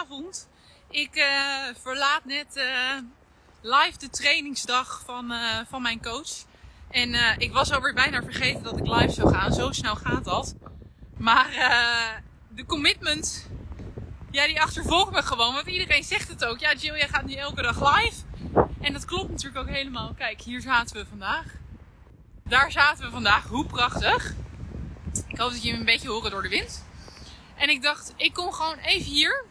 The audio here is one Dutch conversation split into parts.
Avond. Ik eh, verlaat net eh, live de trainingsdag van, eh, van mijn coach. En ik was alweer bijna vergeten dat ik live zou gaan. Zo snel gaat dat. Maar de commitment, ja, die achtervolgt me gewoon. Want iedereen zegt het ook. Ja, Jill, jij gaat nu elke dag live. En dat klopt natuurlijk ook helemaal. Kijk, hier zaten we vandaag. Daar zaten we vandaag. Hoe prachtig. Ik hoop dat hem een beetje horen door de wind. En ik dacht, ik kom gewoon even hier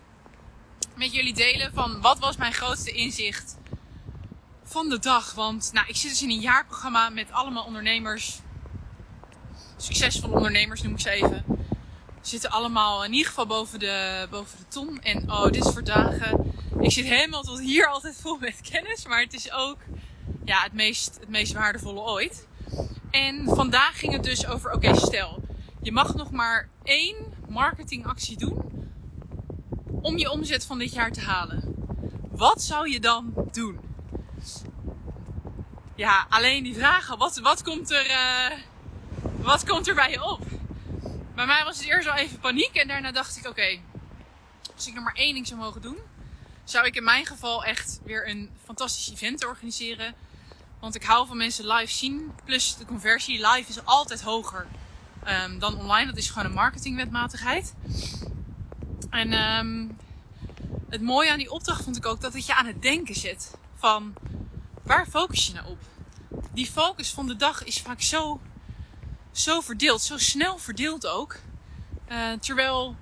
met jullie delen van wat was mijn grootste inzicht van de dag. Want nou, ik zit dus in een jaarprogramma met allemaal ondernemers. Succesvolle ondernemers noem ik ze even. Zitten allemaal in ieder geval boven de, boven de ton. En oh, dit is voor dagen. Ik zit helemaal tot hier altijd vol met kennis. Maar het is ook ja, het, meest, het meest waardevolle ooit. En vandaag ging het dus over, oké, stel, je mag nog maar één marketingactie doen om je omzet van dit jaar te halen. Wat zou je dan doen? Ja, alleen die vragen. Wat, wat, komt, er, uh, wat komt er bij je op? Bij mij was het eerst wel even paniek. En daarna dacht ik, oké, als ik nog maar één ding zou mogen doen, zou ik in mijn geval echt weer een fantastisch event organiseren. Want ik hou van mensen live zien. Plus de conversie live is altijd hoger um, dan online. Dat is gewoon een marketingwetmatigheid. En um, het mooie aan die opdracht vond ik ook dat het je aan het denken zet. Van waar focus je nou op? Die focus van de dag is vaak zo, zo verdeeld, zo snel verdeeld ook. Uh, terwijl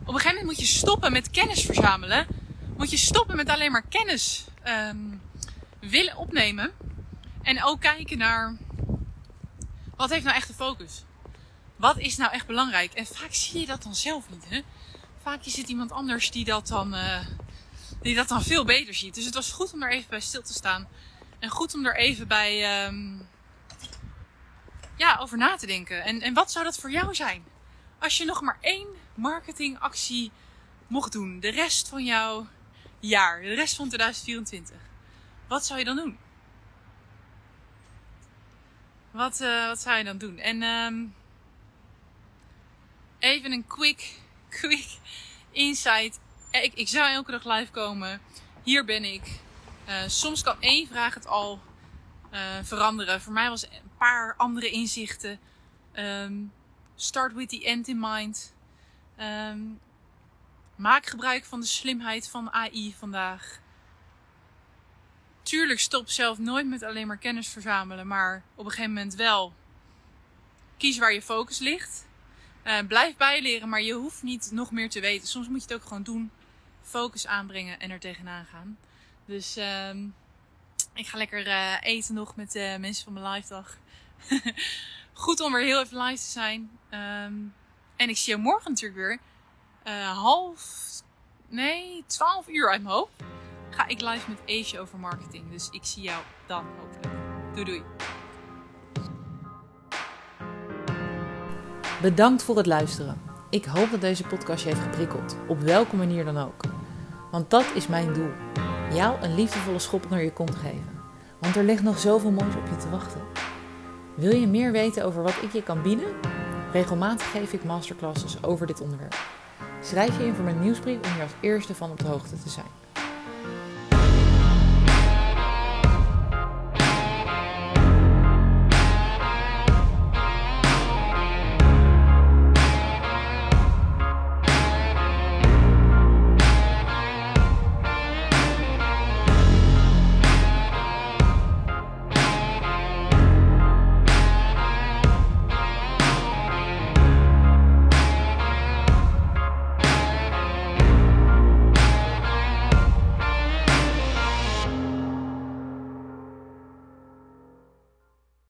op een gegeven moment moet je stoppen met kennis verzamelen. Moet je stoppen met alleen maar kennis um, willen opnemen. En ook kijken naar wat heeft nou echt de focus? Wat is nou echt belangrijk? En vaak zie je dat dan zelf niet. Hè? Vaak het iemand anders die dat dan, uh, die dat dan veel beter ziet. Dus het was goed om daar even bij stil te staan. En goed om er even bij um, ja, over na te denken. En, en wat zou dat voor jou zijn? Als je nog maar één marketingactie mocht doen. De rest van jouw jaar. De rest van 2024. Wat zou je dan doen? Wat, uh, wat zou je dan doen? En um, even een quick quick insight. Ik, ik zou elke dag live komen. Hier ben ik. Uh, soms kan één vraag het al uh, veranderen. Voor mij was een paar andere inzichten. Um, start with the end in mind. Um, maak gebruik van de slimheid van AI vandaag. Tuurlijk stop zelf nooit met alleen maar kennis verzamelen, maar op een gegeven moment wel. Kies waar je focus ligt. Uh, blijf bijleren, maar je hoeft niet nog meer te weten. Soms moet je het ook gewoon doen. Focus aanbrengen en er tegenaan gaan. Dus uh, ik ga lekker uh, eten nog met de mensen van mijn live dag. Goed om weer heel even live te zijn. Um, en ik zie je morgen natuurlijk weer. Uh, half, nee, 12 uur mijn hoofd. Ga ik live met Ace over marketing. Dus ik zie jou dan hopelijk. Doei doei. Bedankt voor het luisteren. Ik hoop dat deze podcast je heeft geprikkeld, op welke manier dan ook. Want dat is mijn doel: jou een liefdevolle schop naar je kont geven. Want er ligt nog zoveel moois op je te wachten. Wil je meer weten over wat ik je kan bieden? Regelmatig geef ik masterclasses over dit onderwerp. Schrijf je in voor mijn nieuwsbrief om hier als eerste van op de hoogte te zijn.